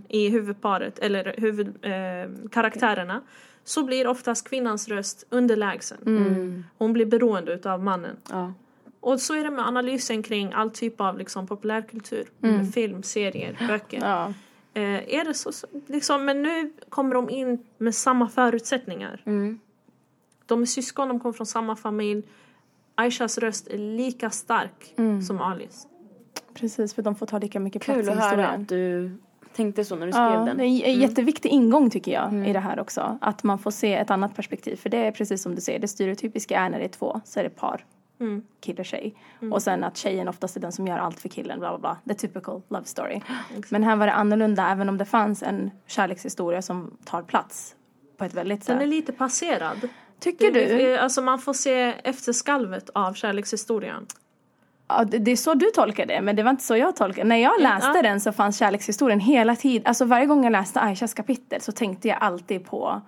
i huvudparet eller huvudkaraktärerna eh, så blir oftast kvinnans röst underlägsen. Hon blir beroende av mannen. Ja. Och så är det med analysen kring all typ av liksom, populärkultur. Film, serier, böcker. Ja. Eh, är det så, liksom, men nu kommer de in med samma förutsättningar. Mm. De är syskon, de kommer från samma familj. Aishas röst är lika stark som Alis. Precis, för de får ta lika mycket plats Kul att höra att du tänkte så när du skrev Ja, den. det är en jätteviktig ingång tycker jag i det här också. Att man får se ett annat perspektiv. För det är precis som du säger, det stereotypiska är när det är två så är det par. Mm. Kille och tjej. Och sen att tjejen oftast är den som gör allt för killen, bla bla bla. The typical love story. Men här var det annorlunda, även om det fanns en kärlekshistoria som tar plats på ett väldigt Den är sätt. lite passerad. Tycker du? Alltså man får se efterskalvet av kärlekshistorien. Ja, det, är så du tolkar det, men det var inte så jag tolkade När jag läste Ja. den så fanns kärlekshistorien hela tiden. Alltså varje gång jag läste Aishas kapitel så tänkte jag alltid på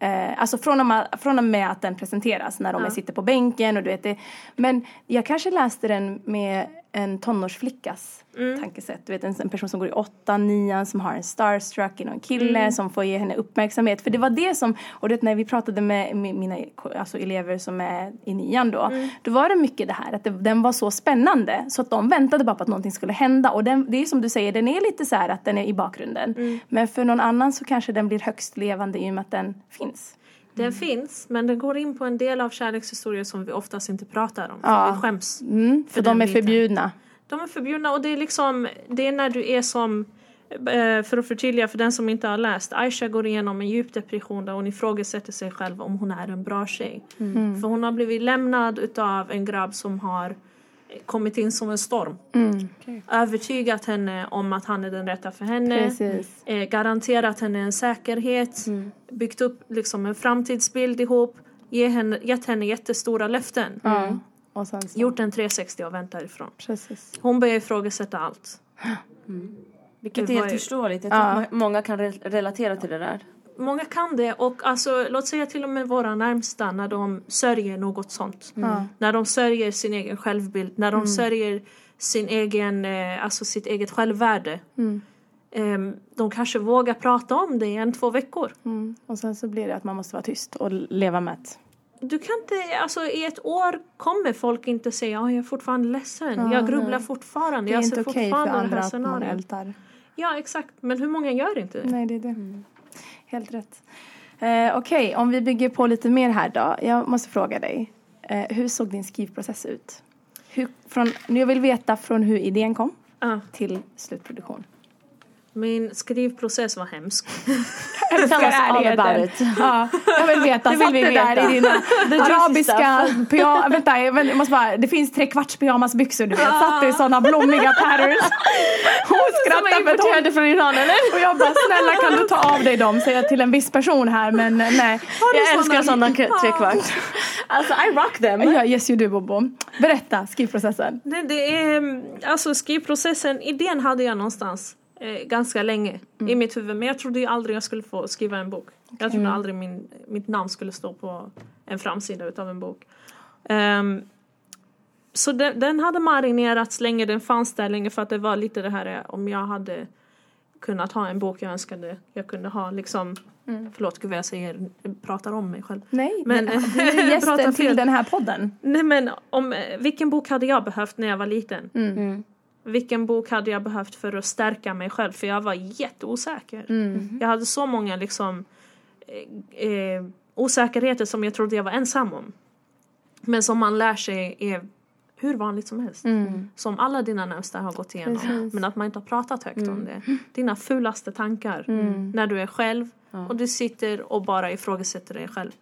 Eh, alltså från och, med, från och med att den presenteras när de Ja. sitter på bänken och du vet det. Men jag kanske läste den med en tonårsflickas Mm. tankesätt. Du vet en, en person som går i åttan, nian som har en starstruck i någon kille Mm. som får ge henne uppmärksamhet. För det var det som, och det när vi pratade med mi- mina alltså elever som är i nian då. Mm. Då var det mycket det här att det, den var så spännande så att de väntade bara på att någonting skulle hända. Och den, det är som du säger, den är lite så här att den är i bakgrunden. Mm. Men för någon annan så kanske den blir högst levande i och med att den finns. Den finns, men den går in på en del av kärlekshistorier som vi oftast inte pratar om. Ja. För vi skäms. Mm, för, För de är biten. förbjudna. De är förbjudna och det är liksom, det är när du är som, eh, för att förtydliga för den som inte har läst, Aisha går igenom en djup depression där hon ifrågasätter sig själv om hon är en bra tjej. Mm. För hon har blivit lämnad utav en grabb som har kommit in som en storm. Mm. Övertygat henne om att han är den rätta för henne. Eh, garanterat henne en säkerhet. Byggt upp liksom en framtidsbild ihop. Ge henne, gett henne jättestora löften. Ja. Och sen så. Gjort en 360 och vänt därifrån. Precis. Hon börjar ifrågasätta allt. Vilket Det är helt förståeligt. Jag tror Ja. många kan re- relatera till det där. Många kan det och alltså, låt säga till och med våra närmsta när de sörjer något sånt. Ja. När de sörjer sin egen självbild, när de sörjer sin egen, eh, alltså sitt eget självvärde. Mm. Ehm, de kanske vågar prata om det i en, två veckor. Mm. Och sen så blir det att man måste vara tyst och leva med det. Du kan inte, alltså i ett år kommer folk inte säga att jag är fortfarande ledsen, Ja, jag grubblar nej. fortfarande, Det är jag inte ser okej för andra här att man scenariot. ältar. Ja exakt, men hur många gör inte det? Nej, det är det. Helt rätt. Eh, Okej, om vi bygger på lite mer här då. Jag måste fråga dig. Eh, hur såg din skrivprocess ut? Hur, från, nu jag vill veta från hur idén kom Ja, till slutproduktion. Min skrivprocess var hemsk. Älskar ärligheten. Ja, jag vill veta. Det vill vi det där veta. i dina arabiska pyjamas. Vänta, jag, måste bara, det finns tre kvarts pyjamasbyxor du vet. Satt i sådana blommiga patterns. Hon att hon Importerade från Iran eller? Och jag bara, snälla kan du ta av dig dem? Säger jag till en viss person här, men nej. Jag älskar sådana trekvart. Alltså I rock them. Ja, yes you do Bobo. Berätta skrivprocessen. Det, det är, alltså skrivprocessen, idén hade jag någonstans eh, ganska länge i mitt huvud. Men jag trodde ju aldrig jag skulle få skriva en bok. Jag trodde aldrig min, mitt namn skulle stå på en framsida utav en bok. Ehm, så den, den hade marinerats länge, den fanns där länge för att det var lite det här eh, om jag hade kunnat ha en bok jag önskade jag kunde ha liksom Förlåt gud vad jag säger, pratar om mig själv. Nej, Men- men, du är Prata gästen till den här podden. Nej men om, eh, vilken bok hade jag behövt när jag var liten? Mm. Vilken bok hade jag behövt för att stärka mig själv? För jag var jätteosäker. Mm. Jag hade så många liksom eh, eh, osäkerheter som jag trodde jag var ensam om. Men som man lär sig är hur vanligt som helst. Som alla dina närmsta har gått igenom. Mm. Precis. Men att man inte har pratat högt om det. Dina fulaste tankar. Mm. När du är själv och du sitter och bara ifrågasätter dig själv.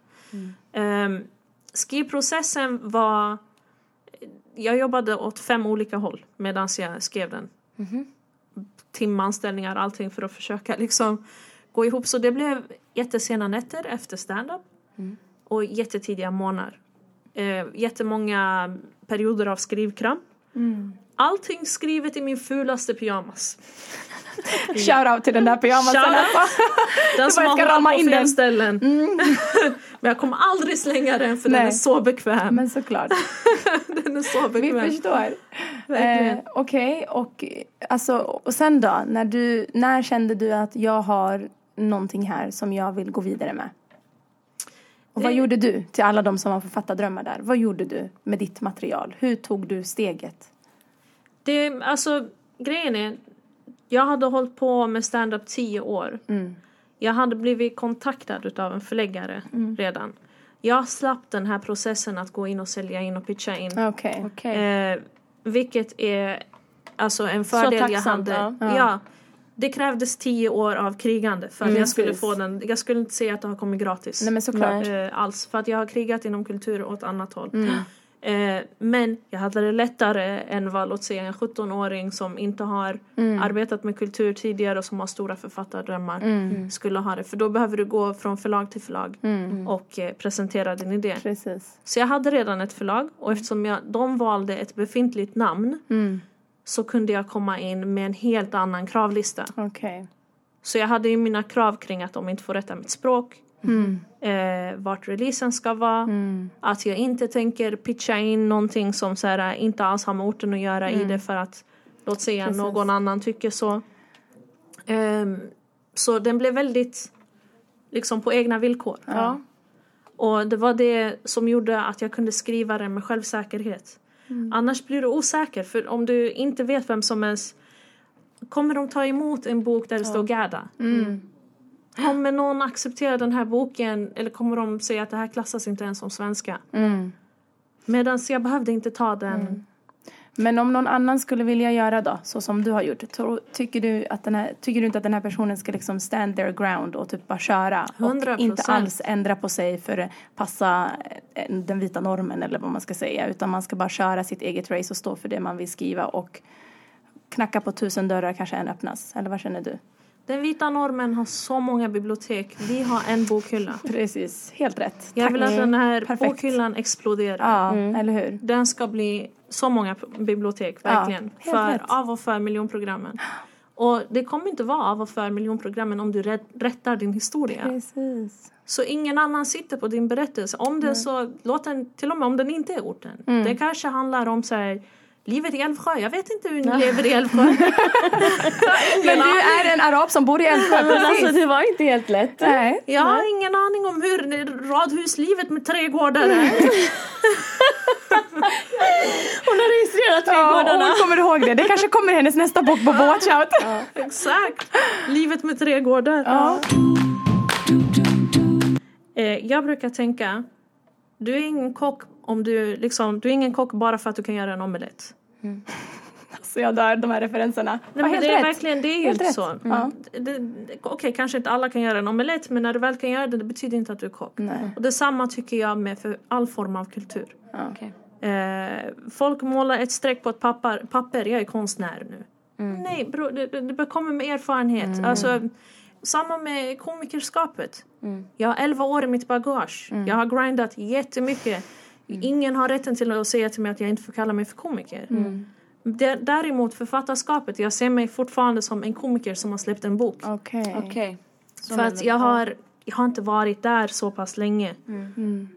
Um, skrivprocessen var... Jag jobbade åt fem olika håll medan jag skrev den. Timanställningar, allting för att försöka liksom gå ihop. Så det blev jättesena nätter efter stand-up. Och jättetidiga morgnar. Eh, jättemånga perioder av skrivkramp. Allting skrivet i min fulaste pyjamas. Shoutout till den där pyjamasen. Den som har på in den. ställen. Men jag kommer aldrig slänga den för den Nej. är så bekväm. Men såklart, Den är så vi bekväm. förstår. Verkligen. Eh, Okej, och, eh, alltså, och sen då? När, du, när kände du att jag har någonting här som jag vill gå vidare med? Och vad gjorde du till alla de som har författardrömmar där? Vad gjorde du med ditt material? Hur tog du steget? Det, alltså, grejen är, jag hade hållit på med stand-up tio år. Mm. Jag hade blivit kontaktad av en förläggare Mm. redan. Jag slapp den här processen att gå in och sälja in och pitcha in. Okej. Okej. Eh, vilket är alltså en fördel jag tacksamt, hade. ja. Ja. Det krävdes tio år av krigande för att Mm, jag skulle precis. få den. Jag skulle inte säga att det har kommit gratis. Nej men såklart. Eh, alls. För att jag har krigat inom kultur åt annat håll. Mm. Eh, men jag hade det lättare än vad låt säga en 17-åring som inte har Mm. arbetat med kultur tidigare och som har stora författardrömmar Mm. skulle ha det. För då behöver du gå från förlag till förlag Mm. och eh, presentera din idé. Precis. Så jag hade redan ett förlag och eftersom jag, de valde ett befintligt namn Mm. så kunde jag komma in med en helt annan kravlista. Okej. Så jag hade ju mina krav kring att de inte får rätta mitt språk. Eh, vart releasen ska vara. Att jag inte tänker pitcha in någonting som så här, inte alls har med orten att göra i det för att låt säga Precis. någon annan tycker så. Ehm, så den blev väldigt liksom på egna villkor. Ja. Och det var det som gjorde att jag kunde skriva den med självsäkerhet. Annars blir du osäker för om du inte vet vem som är Kommer de ta emot en bok där det står Gerda? Kommer någon acceptera den här boken eller kommer de säga att det här klassas inte ens som svenska? Mm. Medan jag behövde inte ta den. Men om någon annan skulle vilja göra då, så som du har gjort, tror, tycker, du att den här, tycker du inte att den här personen ska liksom stand their ground och typ bara köra? Och 100%. inte alls ändra på sig för att passa eh, den vita normen eller vad man ska säga. Utan man ska bara köra sitt eget race och stå för det man vill skriva och knacka på tusen dörrar kanske en öppnas. Eller vad känner du? Den vita normen har så många bibliotek. Vi har en bokhylla. Precis, helt rätt. Jag Tack. vill att den här Perfekt. bokhyllan exploderar. Ja, eller hur? Den ska bli så många bibliotek, Ja, verkligen. helt för, rätt. av och för miljonprogrammen. Och det kommer inte vara av och för miljonprogrammen om du rätt, rättar din historia. Precis. Så ingen annan sitter på din berättelse. Om den så, låt den, till och med om den inte är orten. Mm. Det kanske handlar om så här, livet i Älvsjö. Jag vet inte hur ni lever i Älvsjö. Men du är en arab som bor i Älvsjö, Men alltså det var inte helt lätt. Nej. Jag har ingen aning om hur radhuslivet med trädgårdar är. Hon har registrerat Ja, trädgårdarna. hon kommer ihåg det. Det kanske kommer hennes nästa bok på Watch Out. Exakt. Livet med trädgårdar. Ja. Eh, jag brukar tänka, du är ingen kock om du liksom, du är ingen kock bara för att du kan göra en omelett. Så jag dör de här referenserna. Nej, Ja, men helt det är rätt. verkligen, det är Helt rätt. så. Ja. Det- Okej, kanske inte alla kan göra en omelett, men när du väl kan göra det, det betyder inte att du är kock. Nej. Och detsamma tycker jag med för all form av kultur. Okej. Eh, folk målar ett streck på ett papper, papper jag är konstnär nu. Nej, bro, det, det kommer med erfarenhet. Alltså, samma med komikerskapet. Jag har 11 år i mitt bagage. Jag har grindat jättemycket. Ingen har rätten till att säga till mig att jag inte får kalla mig för komiker. D- Däremot författarskapet, jag ser mig fortfarande som en komiker som har släppt en bok. Okej. Så För att jag har, jag har inte varit där så pass länge.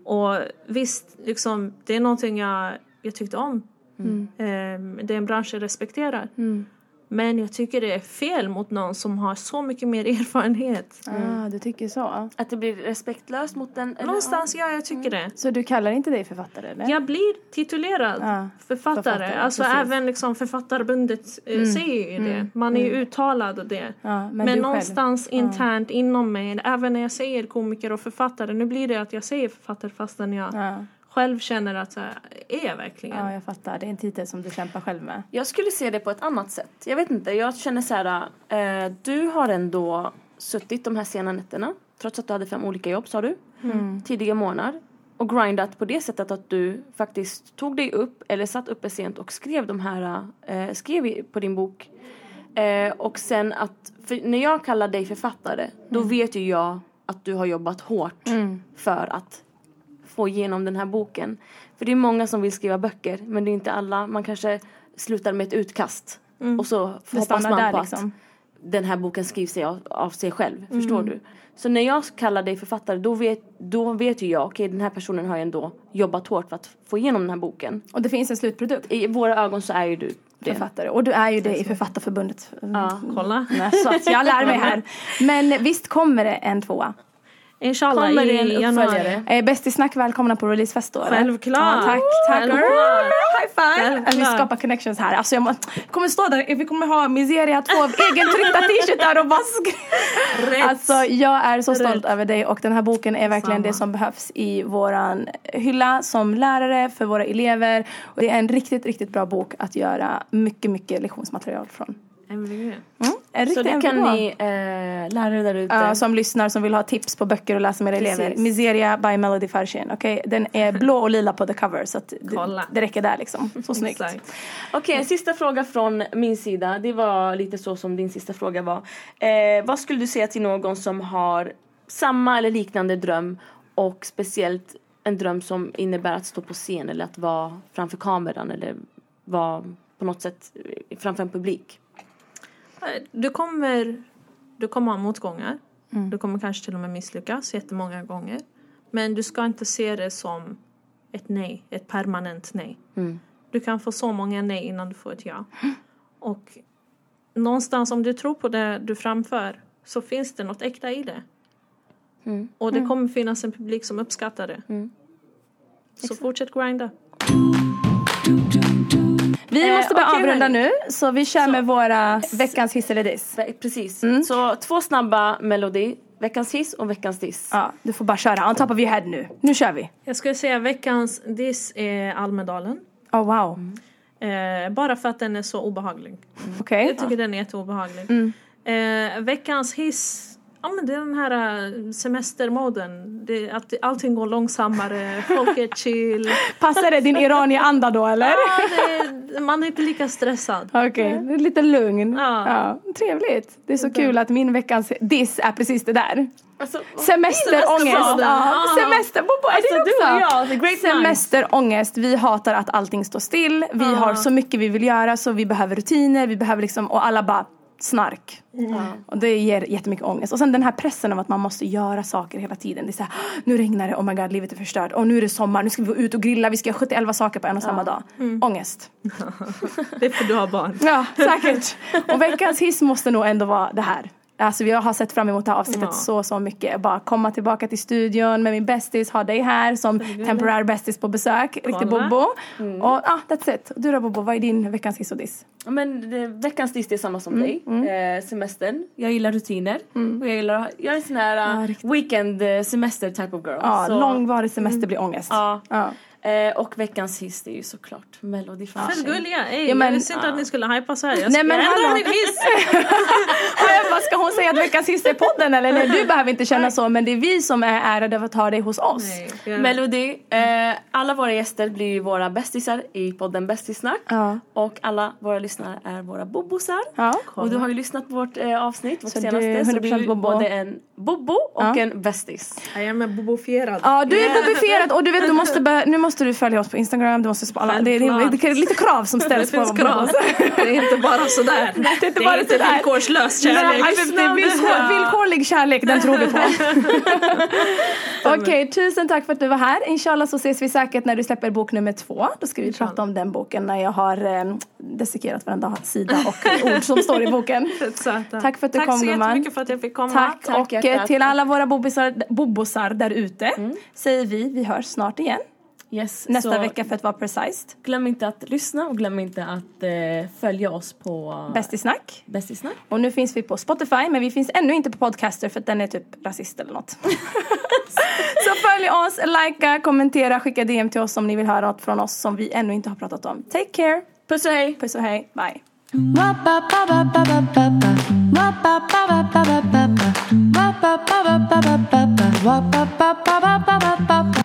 Och visst, liksom, det är någonting jag, jag tyckte om. Ehm, det är en bransch jag respekterar. Men jag tycker det är fel mot någon som har så mycket mer erfarenhet. Ah, du tycker så. Att det blir respektlöst mot den? eller? Någonstans, ja, jag tycker det. Så du kallar inte dig författare eller? Jag blir titulerad Ja, författare. författare, Alltså precis. även liksom Författarbundet eh, säger ju det. Man är ju uttalad och det. Ja, men men du själv? någonstans internt inom mig, även när jag säger komiker och författare, nu blir det att jag säger författare fastän jag Ja, själv känner att så här, är jag verkligen? ja, jag fattar. Det är en titel som du kämpar själv med. Jag skulle se det på ett annat sätt. Jag vet inte, jag känner så här. Eh, du har ändå suttit de här sena nätterna. Trots att du hade fem olika jobb sa du. Tidiga månader. Och grindat på det sättet att du faktiskt tog dig upp eller satt uppe sent och skrev de här, eh, skrev på din bok. Eh, och sen att, för när jag kallar dig författare, då vet ju jag att du har jobbat hårt för att få igenom den här boken. För det är många som vill skriva böcker, men det är inte alla. Man kanske slutar med ett utkast. Och så hoppas man där på liksom. att den här boken skrivs av, av sig själv. Förstår du? Så när jag kallar dig författare, då vet, då vet ju jag, okej den här personen har ju ändå jobbat hårt för att få igenom den här boken. Och det finns en slutprodukt. I våra ögon så är ju du det. Författare. Och du är ju det i Författarförbundet. Ja. Kolla. Nej, Så att jag lär mig här. Men visst kommer det en tvåa? Inshallah Kommer det i en uppföljare? Eh, Bäst i snack, välkomna på releasefest då. Självklart. Ja, tack, tack. Självklart. High five! Vi skapar connections här. Alltså jag kommer stå där, vi kommer ha Miseria 2 egentryckta t-shirtar och bara. Alltså jag är så stolt Rätt. över dig och den här boken är verkligen Samma. det som behövs i våran hylla som lärare för våra elever. Och det är en riktigt, riktigt bra bok att göra mycket, mycket lektionsmaterial från. Mm, Så det kan ni eh, lärare där ute. Ja, som lyssnar som vill ha tips på böcker och läsa med Precis. elever. Miseria by Melody Farshin. Okay? Den är blå och lila på the cover så att det, det räcker där liksom. Så snyggt. Okej, en sista fråga från min sida. Det var lite så som din sista fråga var. Eh, vad skulle du säga till någon som har samma eller liknande dröm och speciellt en dröm som innebär att stå på scen eller att vara framför kameran eller vara på något sätt framför en publik? Du kommer, du kommer ha motgångar. Du kommer kanske till och med misslyckas jättemånga gånger. Men du ska inte se det som ett nej, ett permanent nej. Du kan få så många nej innan du får ett ja. Och någonstans om du tror på det du framför så finns det något äkta i det. Och det kommer finnas en publik som uppskattar det. Så fortsätt grinda. Vi Eh, måste börja okej, avrunda nu så vi kör Så. med våra veckans hiss eller diss. Precis. Mm. Så två snabba melodi. Veckans hiss och veckans diss. Ja, du får bara köra. On top of your head nu. Nu kör vi. Jag skulle säga veckans diss är Almedalen. Oh wow. Eh, bara för att den är så obehaglig. Okej. Jag tycker den är jätteobehaglig. Mm. Eh, veckans hiss, ja men det är den här eh, semestermoden. Det, att allting går långsammare, folk är chill. Passar det din iranier-anda då eller? Ja, det, man är inte lika stressad. Okej, det är lite lugn. Ja. Trevligt. Det är så kul att min veckans diss är precis det där. Alltså, Semesterångest. Ja, Ja. semester. Bobo, är Alltså, det du och jag. Semesterångest. Vi hatar att allting står still. Vi har så mycket vi vill göra så vi behöver rutiner. Vi behöver liksom, och alla bara snark. Och det ger jättemycket ångest. Och sen den här pressen av att man måste göra saker hela tiden. Det är så här, nu regnar det, oh my god, livet är förstört. Och nu är det sommar, nu ska vi gå ut och grilla, vi ska göra 71 saker på en och samma dag. Ångest. Det är för du har barn. Ja, säkert. Och veckans hiss måste nog ändå vara det här. Alltså jag har sett fram emot det här avsnittet Ja. så, så mycket. Bara komma tillbaka till studion med min bästis, ha dig här som temporär bästis på besök. Riktig bobo. Och ja, that's it. Du då Bobo, vad är din veckans hiss och diss? Ja, Men det, veckans diss är samma som Mm, dig. Eh, semestern. Jag gillar rutiner. Och jag gillar, jag är en sån här Ja, riktigt. weekend eh, semester type of girl. Ja, Så- långvarig semester blir ångest. Ja. Ja. Eh, och veckans hiss är ju såklart Melodifashion. För gulliga, ey, Ja, men- jag visste inte att ni skulle hypa så här. Jag Nej, men hallå. min hiss. Ebba, ska hon säga att veckans hiss är podden eller? Nej, du behöver inte känna så men det är vi som är ärade av att ha dig hos oss. Nej, jag- Melody, eh, alla våra gäster blir ju våra bästisar i podden Bästissnack. Ja. Och alla våra lyssnare är våra bobosar. Ja. Och du har ju lyssnat på vårt eh, avsnitt, vårt Så du senaste. är så du är 100% ju bobo. både en bobo och Ja. en bästis. Jag är med bobofierad. Ja, du är bubifierad och du vet, du måste börja, nu måste du följa oss på Instagram, du måste spara. Det, det, det, det är lite krav som Det ställs på krav. Det är inte bara sådär. Det är inte bara inte sådär. villkorslös Nej, kärlek. det är villkor, villkorlig kärlek, den tror vi på. Okej, tusen tack för att du var här. Inshallah så ses vi säkert när du släpper bok nummer två. Då ska vi prata om den boken när jag har eh, desikerat varenda sida och ord som står i boken. Tack för att du Tack kom så gumman. jättemycket för att jag fick komma. Tack, Tack, eh, till alla våra bobosar, bobosar där ute säger vi, vi hörs snart igen. Yes, Nästa vecka för att vara precise. Glöm inte att lyssna och glöm inte att eh, följa oss på Bäst i snack. Bästisnack. Och nu finns vi på Spotify men vi finns ännu inte på Podcaster för att den är typ rasist eller något. Så följ oss, likea, kommentera, skicka DM till oss om ni vill höra något från oss som vi ännu inte har pratat om. Take care! Puss och hej! Puss och hej, bye! Wa-ba-ba-ba-ba-ba-ba. Wa-ba-ba-ba-ba-ba-ba-ba. Wa-ba-ba-ba-ba-ba-ba-ba.